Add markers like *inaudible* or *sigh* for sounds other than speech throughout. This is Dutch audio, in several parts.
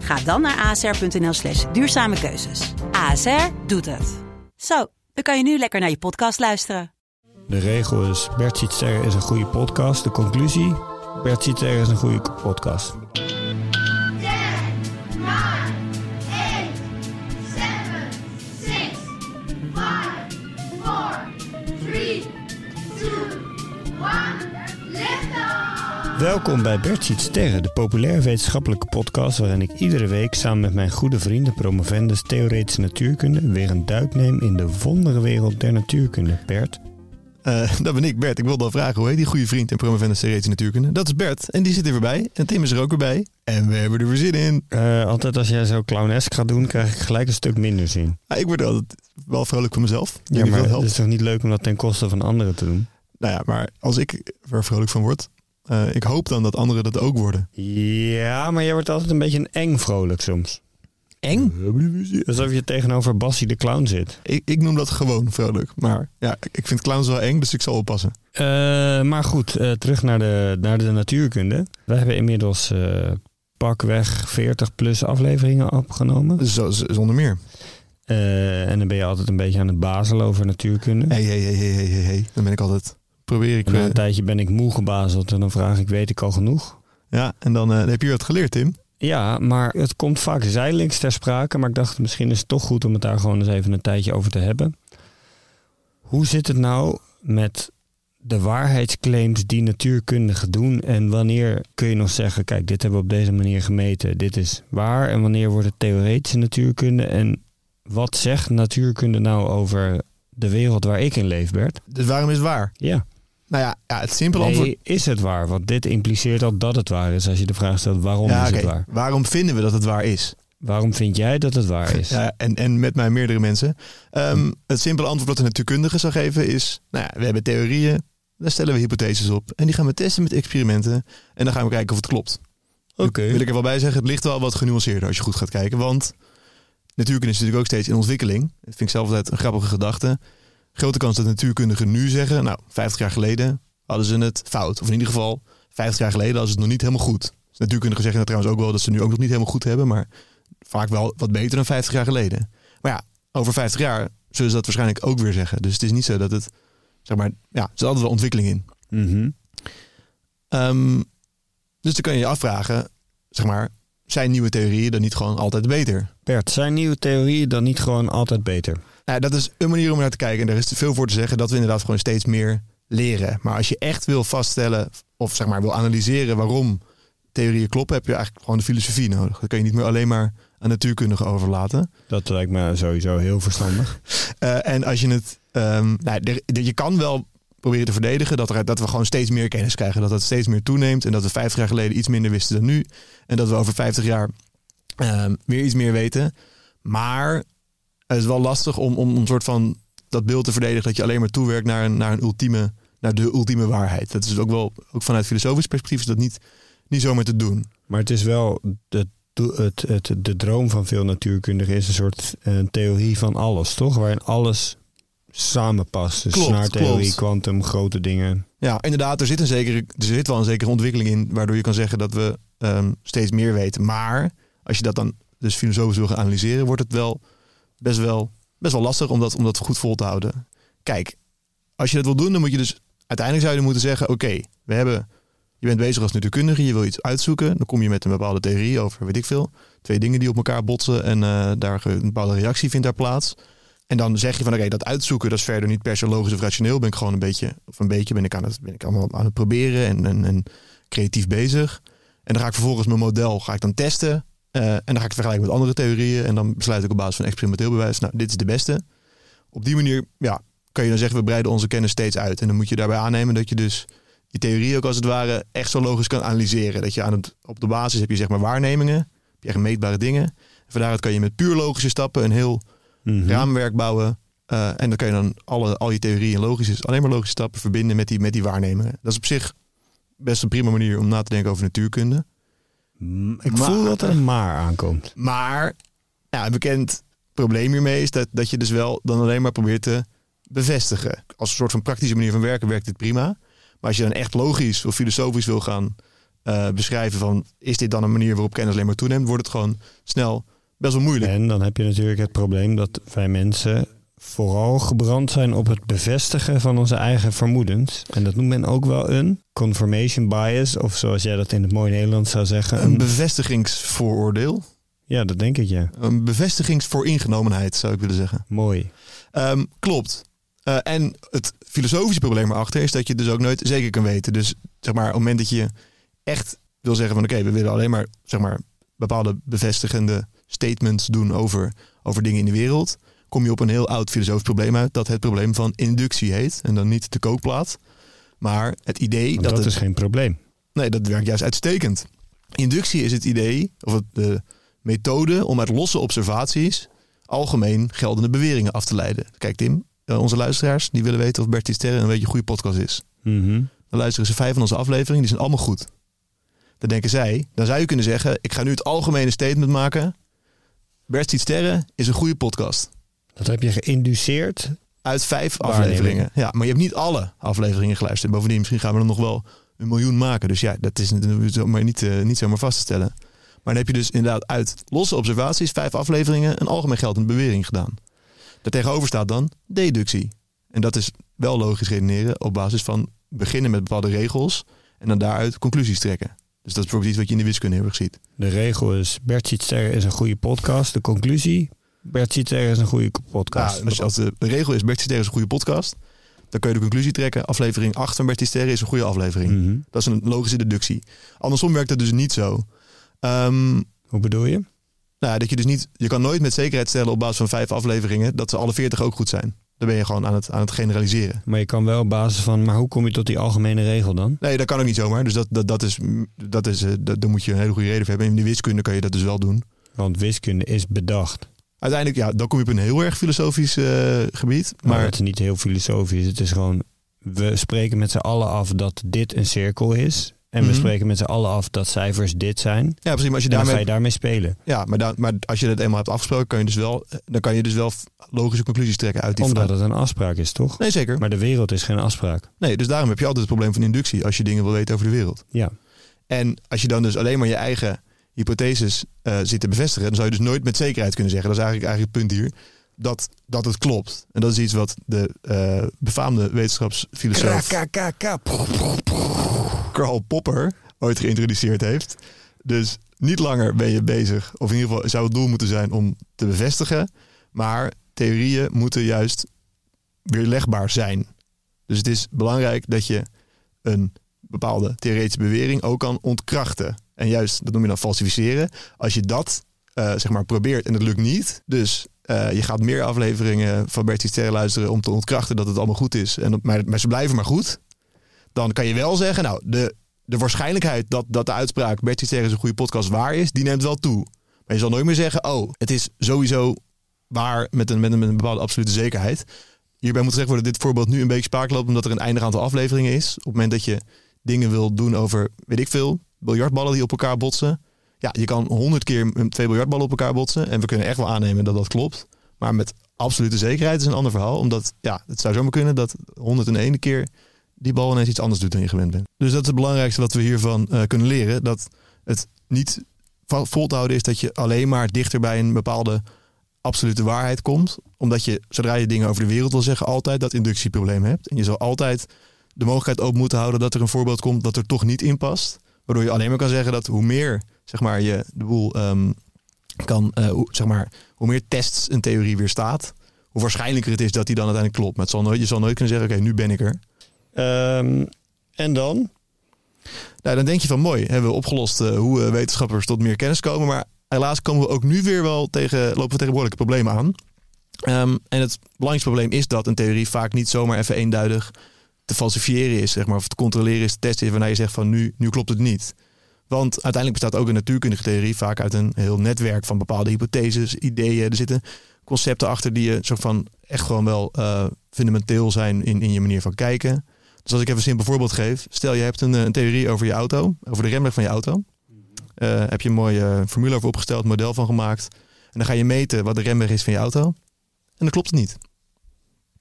Ga dan naar asr.nl slash duurzame keuzes. ASR doet het. Zo, dan kan je nu lekker naar je podcast luisteren. De regel is, Bert Sietster is een goede podcast. De conclusie, Bert Sietster is een goede podcast. Welkom bij Bert Ziet Sterren, de populair wetenschappelijke podcast waarin ik iedere week samen met mijn goede vrienden promovendus theoretische natuurkunde weer een duik neem in de wonderenwereld der natuurkunde. Bert, Eh, dat ben ik, Bert. Ik wilde al vragen, hoe heet die goede vriend en promovendus theoretische natuurkunde? Dat is Bert. En die zit er weer bij. En Tim is er ook weer bij. En we hebben er weer zin in. eh, altijd als jij zo clownesk gaat doen, krijg ik gelijk een stuk minder zin. Ik word altijd wel vrolijk van mezelf. Ja, maar het is toch niet leuk om dat ten koste van anderen te doen? Nou ja, maar als ik er vrolijk van word, eh, ik hoop dan dat anderen dat ook worden. Ja, maar jij wordt altijd een beetje een eng vrolijk soms. Eng? Alsof je tegenover Bassie de clown zit. Ik, ik noem dat gewoon vrolijk. Maar ja, ik- vind clowns wel eng, dus ik zal oppassen. Eh, maar goed, eh, terug naar de, naar de natuurkunde. We hebben inmiddels eh, pakweg 40 plus afleveringen opgenomen. Z- z- zonder meer. Eh, en dan ben je altijd een beetje aan het bazelen over natuurkunde. Hé, hé, hé, hé, hé, hé. Dan ben ik altijd... Probeer ik... En na eh, een tijdje ben ik moe gebazeld en dan vraag ik, weet ik al genoeg? ja, en dan eh, heb je wat geleerd, Tim. Ja, maar het komt vaak zijdelings ter sprake. Maar ik dacht, misschien is het toch goed om het daar gewoon eens even een tijdje over te hebben. Hoe zit het nou met de waarheidsclaims die natuurkundigen doen? En wanneer kun je nog zeggen, kijk, dit hebben we op deze manier gemeten, dit is waar. En wanneer wordt het theoretische natuurkunde? En wat zegt natuurkunde nou over de wereld waar ik in leef, Bert? Dus waarom is het waar? Ja. Nou ja, ja het simpele antwoord... Is het waar? Want dit impliceert al dat het waar is. Als je de vraag stelt, waarom ja, is het waar? Waarom vinden we dat het waar is? Waarom vind jij dat het waar is? *laughs* Ja, en, en met mij meerdere mensen. Ehm, het simpele antwoord wat de natuurkundige zou geven is... Nou ja, we hebben theorieën, daar stellen we hypotheses op. En die gaan we testen met experimenten. En dan gaan we kijken of het klopt. Oké. Wil ik er wel bij zeggen, het ligt wel wat genuanceerder als je goed gaat kijken. Want natuurkunde is natuurlijk ook steeds in ontwikkeling. Dat vind ik zelf altijd een grappige gedachte. Grote kans dat natuurkundigen nu zeggen... Nou, 50 jaar geleden hadden ze het fout. Of in ieder geval, 50 jaar geleden hadden ze het nog niet helemaal goed. Dus natuurkundigen zeggen dat trouwens ook wel... dat ze nu ook nog niet helemaal goed hebben. Maar vaak wel wat beter dan 50 jaar geleden. Maar ja, over 50 jaar zullen ze dat waarschijnlijk ook weer zeggen. Dus het is niet zo dat het... Zeg maar, ja, er zit altijd wel ontwikkeling in. Mhm. Ehm, dus dan kan je je afvragen, zeg maar, zijn nieuwe theorieën dan niet gewoon altijd beter? Bert, zijn nieuwe theorieën dan niet gewoon altijd beter? Nou, dat is een manier om naar te kijken. En daar is te veel voor te zeggen dat we inderdaad gewoon steeds meer leren. Maar als je echt wil vaststellen, of zeg maar wil analyseren waarom theorieën kloppen, heb je eigenlijk gewoon de filosofie nodig. Dat kan je niet meer alleen maar aan natuurkundigen overlaten. Dat lijkt me sowieso heel verstandig. *laughs* Eh, en als je het, ehm, nou, je kan wel proberen te verdedigen dat, er, dat we gewoon steeds meer kennis krijgen. Dat het steeds meer toeneemt en dat we 50 jaar geleden iets minder wisten dan nu. En dat we over 50 jaar ehm, weer iets meer weten. Maar het is wel lastig om, om een soort van dat beeld te verdedigen dat je alleen maar toewerkt naar een, naar een ultieme, naar de ultieme waarheid. Dat is ook wel, ook vanuit filosofisch perspectief is dat niet, niet zomaar te doen. Maar het is wel, de, het, het, de droom van veel natuurkundigen is een soort eh, theorie van alles, toch? Waarin alles samenpast. Dus snaartheorie, kwantum, grote dingen. Ja, inderdaad, er zit, een zekere, er zit wel een zekere ontwikkeling in, waardoor je kan zeggen dat we ehm, steeds meer weten. Maar als je dat dan dus filosofisch wil gaan analyseren, wordt het wel best wel, best wel lastig om dat, om dat goed vol te houden. Kijk, als je dat wil doen, dan moet je dus uiteindelijk zou je moeten zeggen: oké, we hebben Je bent bezig als natuurkundige, je wil iets uitzoeken. Dan kom je met een bepaalde theorie over, weet ik veel, twee dingen die op elkaar botsen en eh, daar een bepaalde reactie vindt daar plaats. En dan zeg je van oké, dat uitzoeken, dat is verder niet per se logisch of rationeel. Ben ik gewoon een beetje, of een beetje ben ik aan het, ben ik allemaal aan het proberen en, en, creatief bezig. En dan ga ik vervolgens mijn model ga ik dan testen. Eh, en dan ga ik het vergelijken met andere theorieën. En dan besluit ik op basis van experimenteel bewijs, nou, dit is de beste. Op die manier, ja, kan je dan zeggen, we breiden onze kennis steeds uit. En dan moet je daarbij aannemen dat je dus je theorie ook als het ware echt zo logisch kan analyseren. Dat je aan het, op de basis heb je zeg maar waarnemingen, heb je echt meetbare dingen. En van daaruit kan je met puur logische stappen een heel Mhm. raamwerk bouwen. Eh, en dan kan je dan alle, al je theorieën logisch, alleen maar logische stappen verbinden met die, met die waarnemingen. Dat is op zich best een prima manier om na te denken over natuurkunde. Ik Maar- voel dat er een maar aankomt. Maar ja, een bekend probleem hiermee is dat, dat je dus wel dan alleen maar probeert te bevestigen. Als een soort van praktische manier van werken werkt dit prima. Maar als je dan echt logisch of filosofisch wil gaan eh, beschrijven van is dit dan een manier waarop kennis alleen maar toeneemt, wordt het gewoon snel best wel moeilijk. En dan heb je natuurlijk het probleem dat wij mensen vooral gebrand zijn op het bevestigen van onze eigen vermoedens. En dat noemt men ook wel een confirmation bias, of zoals jij dat in het mooie Nederlands zou zeggen. Een Een, bevestigingsvooroordeel. ja, dat denk ik ja. Een bevestigingsvooringenomenheid zou ik willen zeggen. Mooi. Ehm, klopt. Eh, en het filosofische probleem erachter is dat je dus ook nooit zeker kan weten. Dus zeg maar, op het moment dat je echt wil zeggen van oké, we willen alleen maar, zeg maar bepaalde bevestigende statements doen over, over dingen in de wereld, kom je op een heel oud filosofisch probleem uit dat het probleem van inductie heet. En dan niet de kookplaat, maar het idee dat, dat het, is geen probleem. Nee, dat werkt juist uitstekend. Inductie is het idee, of het, de methode om uit losse observaties algemeen geldende beweringen af te leiden. Kijk Tim, eh, onze luisteraars die willen weten of Bertie Sterren een beetje een goede podcast is. Mhm. Dan luisteren ze vijf van onze afleveringen, die zijn allemaal goed. Dan denken zij, dan zou je kunnen zeggen, ik ga nu het algemene statement maken. Bertie Sterren is een goede podcast. Dat heb je geïnduceerd. Uit vijf afleveringen. Ja, maar je hebt niet alle afleveringen geluisterd. Bovendien, misschien gaan we er nog wel een miljoen maken. Dus ja, dat is maar niet, eh, niet zomaar vast te stellen. Maar dan heb je dus inderdaad uit losse observaties, vijf afleveringen, een algemeen geldende bewering gedaan. Daartegenover staat dan deductie. En dat is wel logisch redeneren op basis van beginnen met bepaalde regels en dan daaruit conclusies trekken. Dus dat is bijvoorbeeld iets wat je in de wiskunde heel erg ziet. De regel is Bert is een goede podcast. De conclusie, Bert Sterren is een goede podcast. Nou, als, de, de regel is Bertie Sterren is een goede podcast, dan kun je de conclusie trekken. Aflevering 8 van Bertie Sterren is een goede aflevering. Mhm. Dat is een logische deductie. Andersom werkt het dus niet zo. Ehm, Hoe bedoel je? nou, dat je dus niet, je kan nooit met zekerheid stellen op basis van vijf afleveringen dat ze alle veertig ook goed zijn. Dan ben je gewoon aan het, aan het generaliseren. Maar je kan wel op basis van, maar hoe kom je tot die algemene regel dan? Nee, dat kan ook niet zomaar. Dus dat, dat, dat is, dat is, eh, dat, daar moet je een hele goede reden voor hebben. In de wiskunde kan je dat dus wel doen. Want wiskunde is bedacht. Uiteindelijk, ja, dan kom je op een heel erg filosofisch eh, gebied. Maar Maar het is niet heel filosofisch. Het is gewoon, we spreken met z'n allen af dat dit een cirkel is. En we Mhm. spreken met z'n allen af dat cijfers dit zijn. ja, precies. Maar als je En dan ga daarmee, je daarmee spelen. ja, maar, dan, maar als je dat eenmaal hebt afgesproken, kan je dus wel, dan kan je dus wel logische conclusies trekken uit die Omdat vraag. het een afspraak is, toch? Nee, zeker. Maar de wereld is geen afspraak. Nee, dus daarom heb je altijd het probleem van inductie als je dingen wil weten over de wereld. Ja. En als je dan dus alleen maar je eigen hypotheses eh, zit te bevestigen, dan zou je dus nooit met zekerheid kunnen zeggen. Dat is eigenlijk, eigenlijk het punt hier. Dat, dat het klopt. En dat is iets wat de eh, befaamde wetenschapsfilosoof Karl Popper ooit geïntroduceerd heeft. Dus niet langer ben je bezig, of in ieder geval zou het doel moeten zijn om te bevestigen. Maar theorieën moeten juist weerlegbaar zijn. Dus het is belangrijk dat je een bepaalde theoretische bewering ook kan ontkrachten. En juist, dat noem je dan falsificeren. Als je dat eh, zeg maar probeert en het lukt niet. Dus eh, je gaat meer afleveringen van Bertie Sterren luisteren om te ontkrachten dat het allemaal goed is. En, maar, maar ze blijven maar goed. Dan kan je wel zeggen, nou, de, de waarschijnlijkheid dat, dat de uitspraak Bertie Sterren is een goede podcast waar is, die neemt wel toe. Maar je zal nooit meer zeggen, oh, het is sowieso waar met een, met een, met een bepaalde absolute zekerheid. Hierbij moet gezegd worden dat dit voorbeeld nu een beetje spaak loopt omdat er een eindig aantal afleveringen is. Op het moment dat je dingen wil doen over, weet ik veel, biljartballen die op elkaar botsen. Ja, je kan honderd keer twee biljartballen op elkaar botsen. En we kunnen echt wel aannemen dat dat klopt. Maar met absolute zekerheid is een ander verhaal. Omdat, ja, het zou zomaar kunnen dat 101 keer die bal ineens iets anders doet dan je gewend bent. Dus dat is het belangrijkste wat we hiervan eh, kunnen leren. Dat het niet vol te houden is dat je alleen maar dichter bij een bepaalde absolute waarheid komt. Omdat je, zodra je dingen over de wereld wil zeggen, altijd dat inductieprobleem hebt. En je zal altijd de mogelijkheid open moeten houden dat er een voorbeeld komt dat er toch niet in past. Waardoor je alleen maar kan zeggen dat hoe meer zeg maar, je de boel ehm, kan, eh, hoe, zeg maar, hoe meer tests een theorie weer staat, hoe waarschijnlijker het is dat die dan uiteindelijk klopt. Maar het zal nooit, je zal nooit kunnen zeggen, oké, nu ben ik er. Ehm, en dan? Nou, dan denk je van mooi, hebben we opgelost eh, hoe eh, wetenschappers tot meer kennis komen. Maar helaas komen we ook nu weer wel tegen, lopen we tegen behoorlijke problemen aan. Ehm, en het belangrijkste probleem is dat een theorie vaak niet zomaar even eenduidig te falsifiëren is, zeg maar, of te controleren is, te testen is, waarna je zegt van nu, nu klopt het niet. Want uiteindelijk bestaat ook een natuurkundige theorie vaak uit een heel netwerk van bepaalde hypotheses, ideeën. Er zitten concepten achter die je soort van echt gewoon wel eh, fundamenteel zijn in, in je manier van kijken. Dus als ik even een simpel voorbeeld geef. Stel je hebt een, eh, een theorie over je auto, over de remweg van je auto. Eh, heb je een mooie formule over opgesteld, model van gemaakt. En dan ga je meten wat de remweg is van je auto. En dan klopt het niet.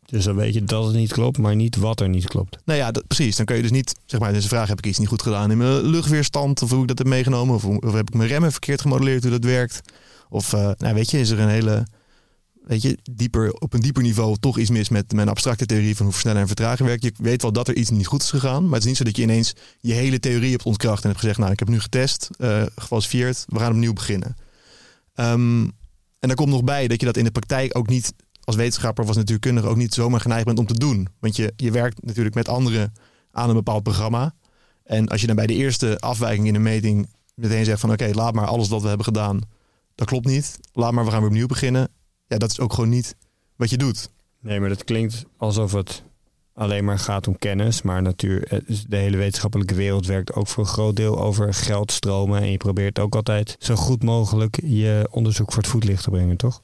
Dus dan weet je dat het niet klopt, maar niet wat er niet klopt. Nou ja, dat, precies. Dan kun je dus niet, zeg maar, dus de vraag: heb ik iets niet goed gedaan in mijn luchtweerstand? Of hoe ik dat heb meegenomen? Of, heb ik mijn remmen verkeerd gemodelleerd hoe dat werkt? Of, eh, nou weet je, is er een hele, weet je, dieper, op een dieper niveau toch iets mis met mijn abstracte theorie van hoe versnellen en vertragen werkt? Je weet wel dat er iets niet goed is gegaan, maar het is niet zo dat je ineens je hele theorie hebt ontkracht en hebt gezegd: Nou, ik heb nu getest, gefalsifieerd, we gaan opnieuw beginnen. Ehm, en daar komt nog bij dat je dat in de praktijk ook niet als wetenschapper als natuurkundige ook niet zomaar geneigd bent om te doen. Want je, je werkt natuurlijk met anderen aan een bepaald programma. En als je dan bij de eerste afwijking in de meting meteen zegt van oké, laat maar alles wat we hebben gedaan, dat klopt niet. Laat maar, we gaan weer opnieuw beginnen. Ja, dat is ook gewoon niet wat je doet. Nee, maar dat klinkt alsof het alleen maar gaat om kennis. Maar natuur, het is- de hele wetenschappelijke wereld werkt ook voor een groot deel over geldstromen. En je probeert ook altijd zo goed mogelijk je onderzoek voor het voetlicht te brengen, toch?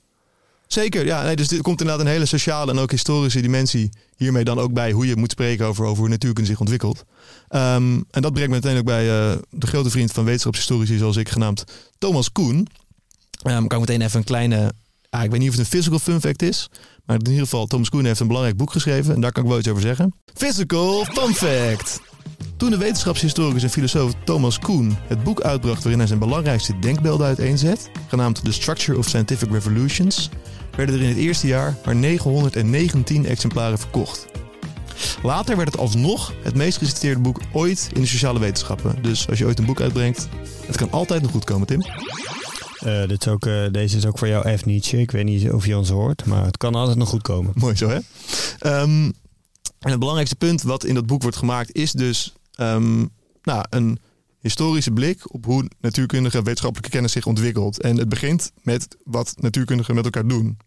Zeker, ja. Nee, dus er komt inderdaad een hele sociale en ook historische dimensie hiermee dan ook bij hoe je moet spreken over, over hoe natuurkunde zich ontwikkelt. Ehm, en dat brengt me meteen ook bij eh, de grote vriend van wetenschapshistorici, zoals ik genaamd, Thomas Koen. Ehm kan ik meteen even een kleine, ah, ik weet niet of het een physical fun fact is, maar in ieder geval, Thomas Koen heeft een belangrijk boek geschreven en daar kan ik wel iets over zeggen. Physical fun fact! Toen de wetenschapshistoricus en filosoof Thomas Kuhn het boek uitbracht waarin hij zijn belangrijkste denkbeelden uiteenzet, genaamd The Structure of Scientific Revolutions, werden er in het eerste jaar maar 919 exemplaren verkocht. Later werd het alsnog het meest geciteerde boek ooit in de sociale wetenschappen. Dus als je ooit een boek uitbrengt, het kan altijd nog goed komen, Tim. Eh, dit is ook, eh, deze is ook voor jou, F. Nietzsche. Ik weet niet of je ons hoort, maar het kan altijd nog goed komen. Mooi zo, hè? Ehm, en het belangrijkste punt wat in dat boek wordt gemaakt is dus ehm, nou, een historische blik op hoe natuurkundige en wetenschappelijke kennis zich ontwikkelt. En het begint met wat natuurkundigen met elkaar doen.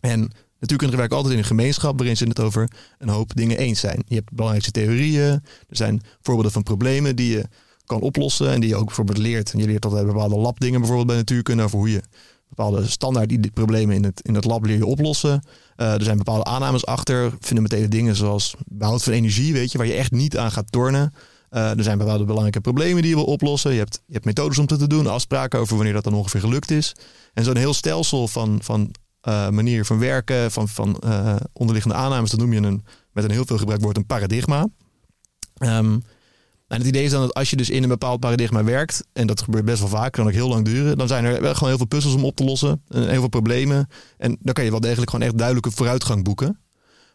En natuurkundigen werken altijd in een gemeenschap waarin ze het over een hoop dingen eens zijn. Je hebt belangrijkste theorieën, er zijn voorbeelden van problemen die je kan oplossen en die je ook bijvoorbeeld leert. En je leert altijd bepaalde labdingen bijvoorbeeld bij natuurkunde over hoe je bepaalde standaard die problemen in het, in het lab leer je oplossen. Eh, er zijn bepaalde aannames achter, fundamentele dingen zoals behoud van energie, weet je, waar je echt niet aan gaat tornen. Eh, er zijn bepaalde belangrijke problemen die je wil oplossen. Je hebt, je hebt methodes om dat te doen, afspraken over wanneer dat dan ongeveer gelukt is. En zo'n heel stelsel van, van eh, manier van werken, van, van onderliggende aannames, dat noem je een, met een heel veel gebruikt woord een paradigma. Ehm, en het idee is dan dat als je dus in een bepaald paradigma werkt, en dat gebeurt best wel vaak, kan ook heel lang duren, dan zijn er gewoon heel veel puzzels om op te lossen, en heel veel problemen. En dan kan je wel degelijk gewoon echt duidelijke vooruitgang boeken.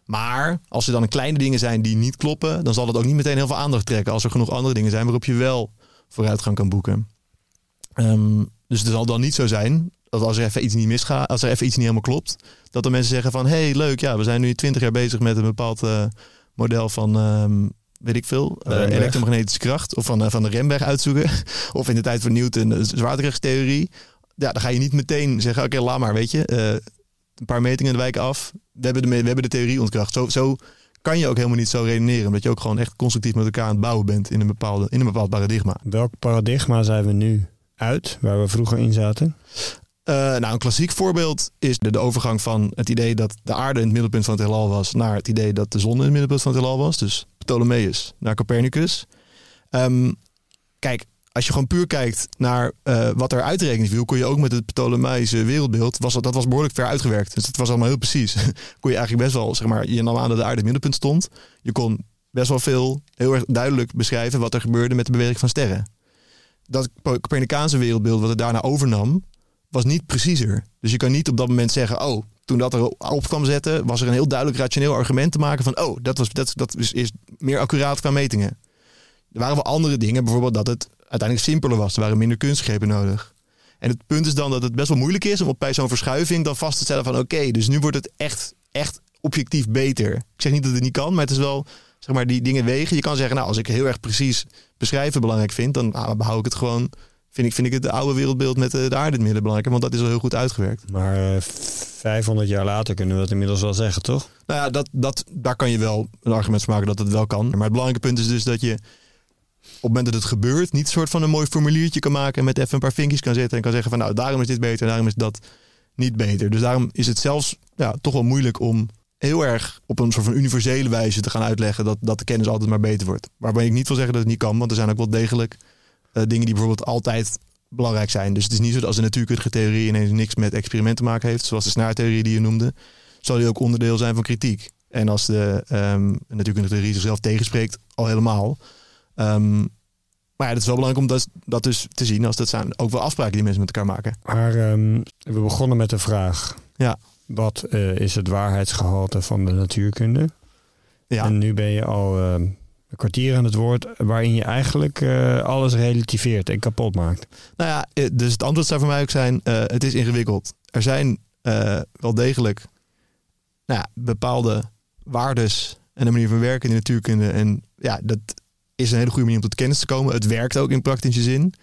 Maar als er dan kleine dingen zijn die niet kloppen, dan zal het ook niet meteen heel veel aandacht trekken. Als er genoeg andere dingen zijn waarop je wel vooruitgang kan boeken. Ehm, dus het zal dan niet zo zijn dat als er even iets niet misgaat, als er even iets niet helemaal klopt, dat de mensen zeggen van hey, leuk, ja, we zijn nu twintig jaar bezig met een bepaald eh, model van ehm, weet ik veel, eh, elektromagnetische kracht of van, eh, van de remweg uitzoeken. *laughs* of in de tijd van Newton de zwaartekrachtstheorie. Ja, dan ga je niet meteen zeggen, oké, laat maar, weet je. eh, een paar metingen wijken af. We hebben, de, we hebben de theorie ontkracht. Zo, zo kan je ook helemaal niet zo redeneren. Omdat je ook gewoon echt constructief met elkaar aan het bouwen bent in een, bepaalde, in een bepaald paradigma. Welk paradigma zijn we nu uit, waar we vroeger in zaten? Eh, nou, een klassiek voorbeeld is de, overgang van het idee dat de aarde in het middelpunt van het heelal was, naar het idee dat de zon in het middelpunt van het heelal was. Dus Ptolemeus naar Copernicus. Ehm, kijk, als je gewoon puur kijkt naar eh, wat er uitrekening viel, kon je ook met het Ptolemeïsche wereldbeeld, was dat, dat was behoorlijk ver uitgewerkt. Dus dat was allemaal heel precies. *laughs* kon je eigenlijk best wel, zeg maar, je nam aan dat de aarde in het middelpunt stond. Je kon best wel veel, heel erg duidelijk beschrijven wat er gebeurde met de beweging van sterren. Dat Copernicaanse wereldbeeld wat het daarna overnam, was niet preciezer. Dus je kan niet op dat moment zeggen, oh, toen dat er op kwam zetten, was er een heel duidelijk rationeel argument te maken van, oh, dat, was, dat, dat is, meer accuraat qua metingen. Er waren wel andere dingen, bijvoorbeeld dat het uiteindelijk simpeler was. Er waren minder kunstgrepen nodig. En het punt is dan dat het best wel moeilijk is om bij zo'n verschuiving dan vast te stellen van, oké, dus nu wordt het echt, echt objectief beter. Ik zeg niet dat het niet kan, maar het is wel, zeg maar, die dingen wegen. Je kan zeggen, nou, als ik heel erg precies beschrijven belangrijk vind, dan ah, behoud ik het gewoon vind ik, vind ik het oude wereldbeeld met de, de aarde het midden belangrijk. Want dat is al heel goed uitgewerkt. Maar eh, 500 jaar later kunnen we dat inmiddels wel zeggen, toch? Nou ja, dat, dat, daar kan je wel een argument van maken dat het wel kan. Maar het belangrijke punt is dus dat je op het moment dat het gebeurt... niet een soort van een mooi formuliertje kan maken... en met even een paar vinkjes kan zetten en kan zeggen van... nou, daarom is dit beter en daarom is dat niet beter. Dus daarom is het zelfs ja, toch wel moeilijk om heel erg op een soort van universele wijze te gaan uitleggen... dat, dat de kennis altijd maar beter wordt. Waarbij ik niet wil zeggen dat het niet kan, want er zijn ook wel degelijk eh, dingen die bijvoorbeeld altijd belangrijk zijn. Dus het is niet zo dat als een natuurkundige theorie ineens niks met experiment te maken heeft, zoals de snaartheorie die je noemde, zal die ook onderdeel zijn van kritiek. En als de um, natuurkundige theorie zichzelf tegenspreekt, al helemaal. Um, maar ja, het is wel belangrijk om dat, dat dus te zien als dat zijn ook wel afspraken die mensen met elkaar maken. Maar um, we begonnen met de vraag: ja. wat uh, is het waarheidsgehalte van de natuurkunde? Ja. En nu ben je al uh, een kwartier aan het woord waarin je eigenlijk uh, alles relativeert en kapot maakt. Nou ja, eh, dus het antwoord zou voor mij ook zijn: uh, het is ingewikkeld. Er zijn wel degelijk nou ja, bepaalde waardes en een manier van werken in de natuurkunde. En ja, dat is een hele goede manier om tot kennis te komen. Het werkt ook in praktische zin.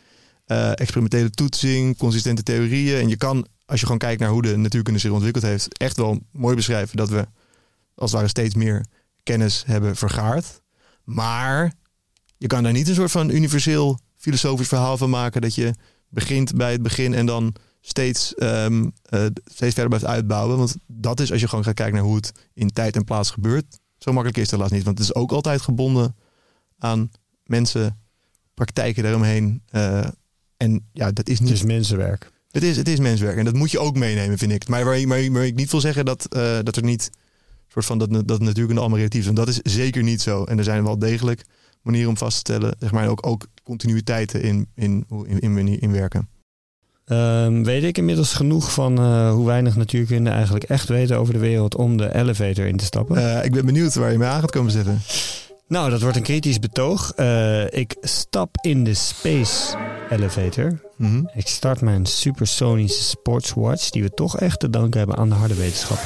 experimentele toetsing, consistente theorieën. En je kan, als je gewoon kijkt naar hoe de natuurkunde zich ontwikkeld heeft, echt wel mooi beschrijven dat we als het ware steeds meer kennis hebben vergaard. Maar je kan daar niet een soort van universeel filosofisch verhaal van maken dat je begint bij het begin en dan steeds, um, uh, steeds verder blijft uitbouwen. Want dat is als je gewoon gaat kijken naar hoe het in tijd en plaats gebeurt. Zo makkelijk is het helaas niet. Want het is ook altijd gebonden aan mensen, praktijken daaromheen. Uh, en ja, dat is niet. Het is mensenwerk. Het is, het is mensenwerk. En dat moet je ook meenemen, vind ik. Maar waar, waar, waar ik niet wil zeggen dat, uh, dat er niet soort van dat, dat natuurlijk allemaal relatief is. En dat is zeker niet zo. En er zijn wel degelijk manieren om vast te stellen, zeg maar, ook, ook continuïteiten in, in, in, in, in werken. Um, weet ik inmiddels genoeg van uh, hoe weinig natuurkunde eigenlijk echt weten over de wereld om de elevator in te stappen? Uh, ik ben benieuwd waar je mee aan gaat komen zitten. Nou, dat wordt een kritisch betoog. Uh, ik stap in de Space Elevator. Mm -hmm. Ik start mijn supersonische sportswatch, die we toch echt te danken hebben aan de harde wetenschap.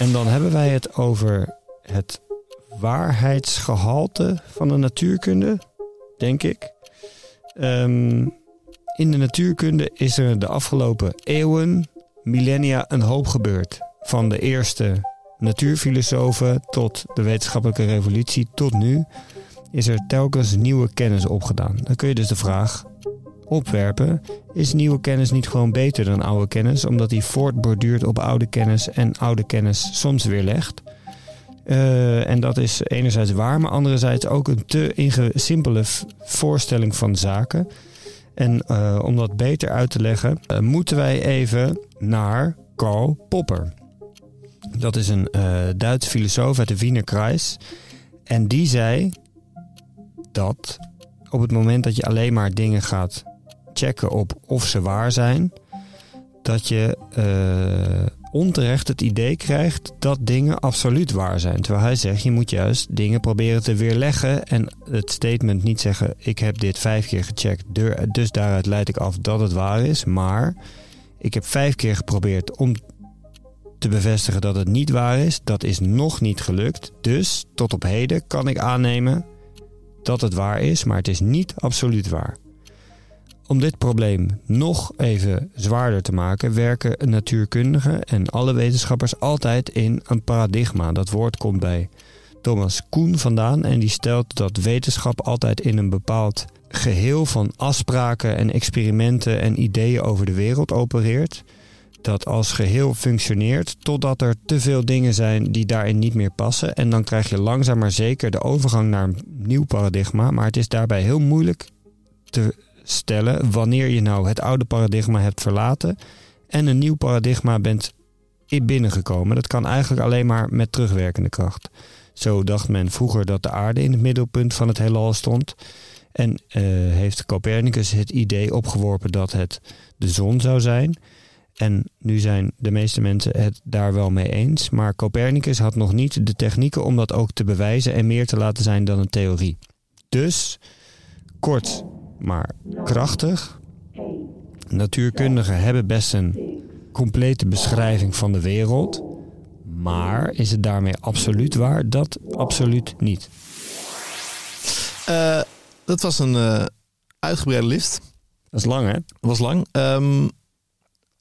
En dan hebben wij het over het waarheidsgehalte van de natuurkunde, denk ik. Um, in de natuurkunde is er de afgelopen eeuwen, millennia, een hoop gebeurd. Van de eerste natuurfilosofen tot de wetenschappelijke revolutie tot nu is er telkens nieuwe kennis opgedaan. Dan kun je dus de vraag opwerpen: is nieuwe kennis niet gewoon beter dan oude kennis, omdat die voortborduurt op oude kennis en oude kennis soms weer legt? Uh, en dat is enerzijds waar, maar anderzijds ook een te simpele voorstelling van zaken. En uh, om dat beter uit te leggen, uh, moeten wij even naar Karl Popper. Dat is een Duitse filosoof uit de Wiener Kreis. En die zei dat op het moment dat je alleen maar dingen gaat checken op of ze waar zijn, dat je uh, onterecht het idee krijgt dat dingen absoluut waar zijn. Terwijl hij zegt, je moet juist dingen proberen te weerleggen en het statement niet zeggen, ik heb dit vijf keer gecheckt, dus daaruit leid ik af dat het waar is. Maar ik heb vijf keer geprobeerd om te bevestigen dat het niet waar is. Dat is nog niet gelukt. Dus tot op heden kan ik aannemen dat het waar is, maar het is niet absoluut waar. Om dit probleem nog even zwaarder te maken, werken natuurkundigen en alle wetenschappers altijd in een paradigma. Dat woord komt bij Thomas Kuhn vandaan en die stelt dat wetenschap altijd in een bepaald geheel van afspraken en experimenten en ideeën over de wereld opereert. Dat als geheel functioneert totdat er te veel dingen zijn die daarin niet meer passen. En dan krijg je langzaam maar zeker de overgang naar een nieuw paradigma. Maar het is daarbij heel moeilijk te stellen wanneer je nou het oude paradigma hebt verlaten en een nieuw paradigma bent binnengekomen. Dat kan eigenlijk alleen maar met terugwerkende kracht. Zo dacht men vroeger dat de aarde in het middelpunt van het heelal stond. En uh, heeft Copernicus het idee opgeworpen dat het de zon zou zijn. En nu zijn de meeste mensen het daar wel mee eens. Maar Copernicus had nog niet de technieken om dat ook te bewijzen en meer te laten zijn dan een theorie. Dus, kort maar krachtig. Natuurkundigen hebben best een complete beschrijving van de wereld. Maar is het daarmee absoluut waar? Dat absoluut niet. Eh, dat was een eh, uitgebreide list. Dat is lang, hè? Dat was lang. Ehm,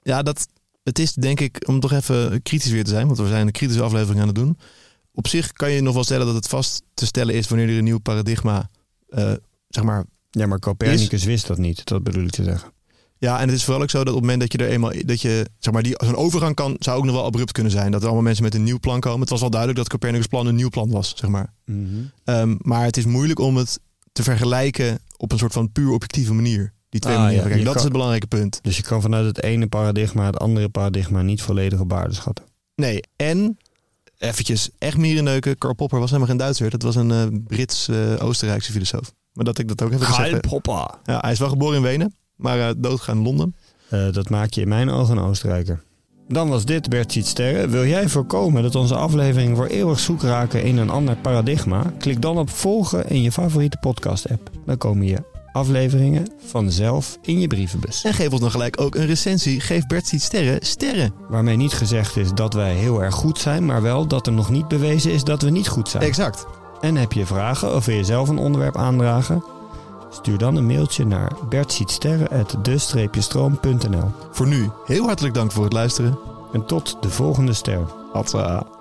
ja, dat, het is denk ik, om toch even kritisch weer te zijn, want we zijn een kritische aflevering aan het doen. Op zich kan je nog wel stellen dat het vast te stellen is wanneer er een nieuw paradigma, eh, zeg maar. Ja, maar Copernicus wist dat niet. Dat bedoel ik te zeggen. Ja, en het is vooral ook zo dat op het moment dat je er eenmaal, dat je, zeg maar, die, zo'n overgang kan, zou ook nog wel abrupt kunnen zijn. Dat er allemaal mensen met een nieuw plan komen. Het was wel duidelijk dat Copernicus plan een nieuw plan was, zeg maar. Ehm, maar het is moeilijk om het te vergelijken op een soort van puur objectieve manier. Die twee Ah, manieren. ja, Kijk, je dat is het belangrijke punt. Dus je kan vanuit het ene paradigma het andere paradigma niet volledig op waarde schatten. Nee, en eventjes echt mierenneuken. Karl Popper was helemaal geen Duitser. Dat was een eh, Brits-Oostenrijkse filosoof. Maar dat ik dat ook even gezegd heb. Poppa. Ja, hij is wel geboren in Wenen, maar eh, doodgegaan in Londen. Eh, dat maakt je in mijn ogen een Oostenrijker. Dan was dit Bert Ziet Sterren. Wil jij voorkomen dat onze afleveringen voor eeuwig zoek raken in een ander paradigma? Klik dan op volgen in je favoriete podcast-app. Dan komen je afleveringen vanzelf in je brievenbus. En geef ons dan gelijk ook een recensie. Geef Bert Ziet Sterren sterren. Waarmee niet gezegd is dat wij heel erg goed zijn, maar wel dat er nog niet bewezen is dat we niet goed zijn. Exact. En heb je vragen of wil je zelf een onderwerp aandragen? Stuur dan een mailtje naar bertzietsterren.de-stroom.nl Voor nu heel hartelijk dank voor het luisteren. En tot de volgende ster. Hatsa.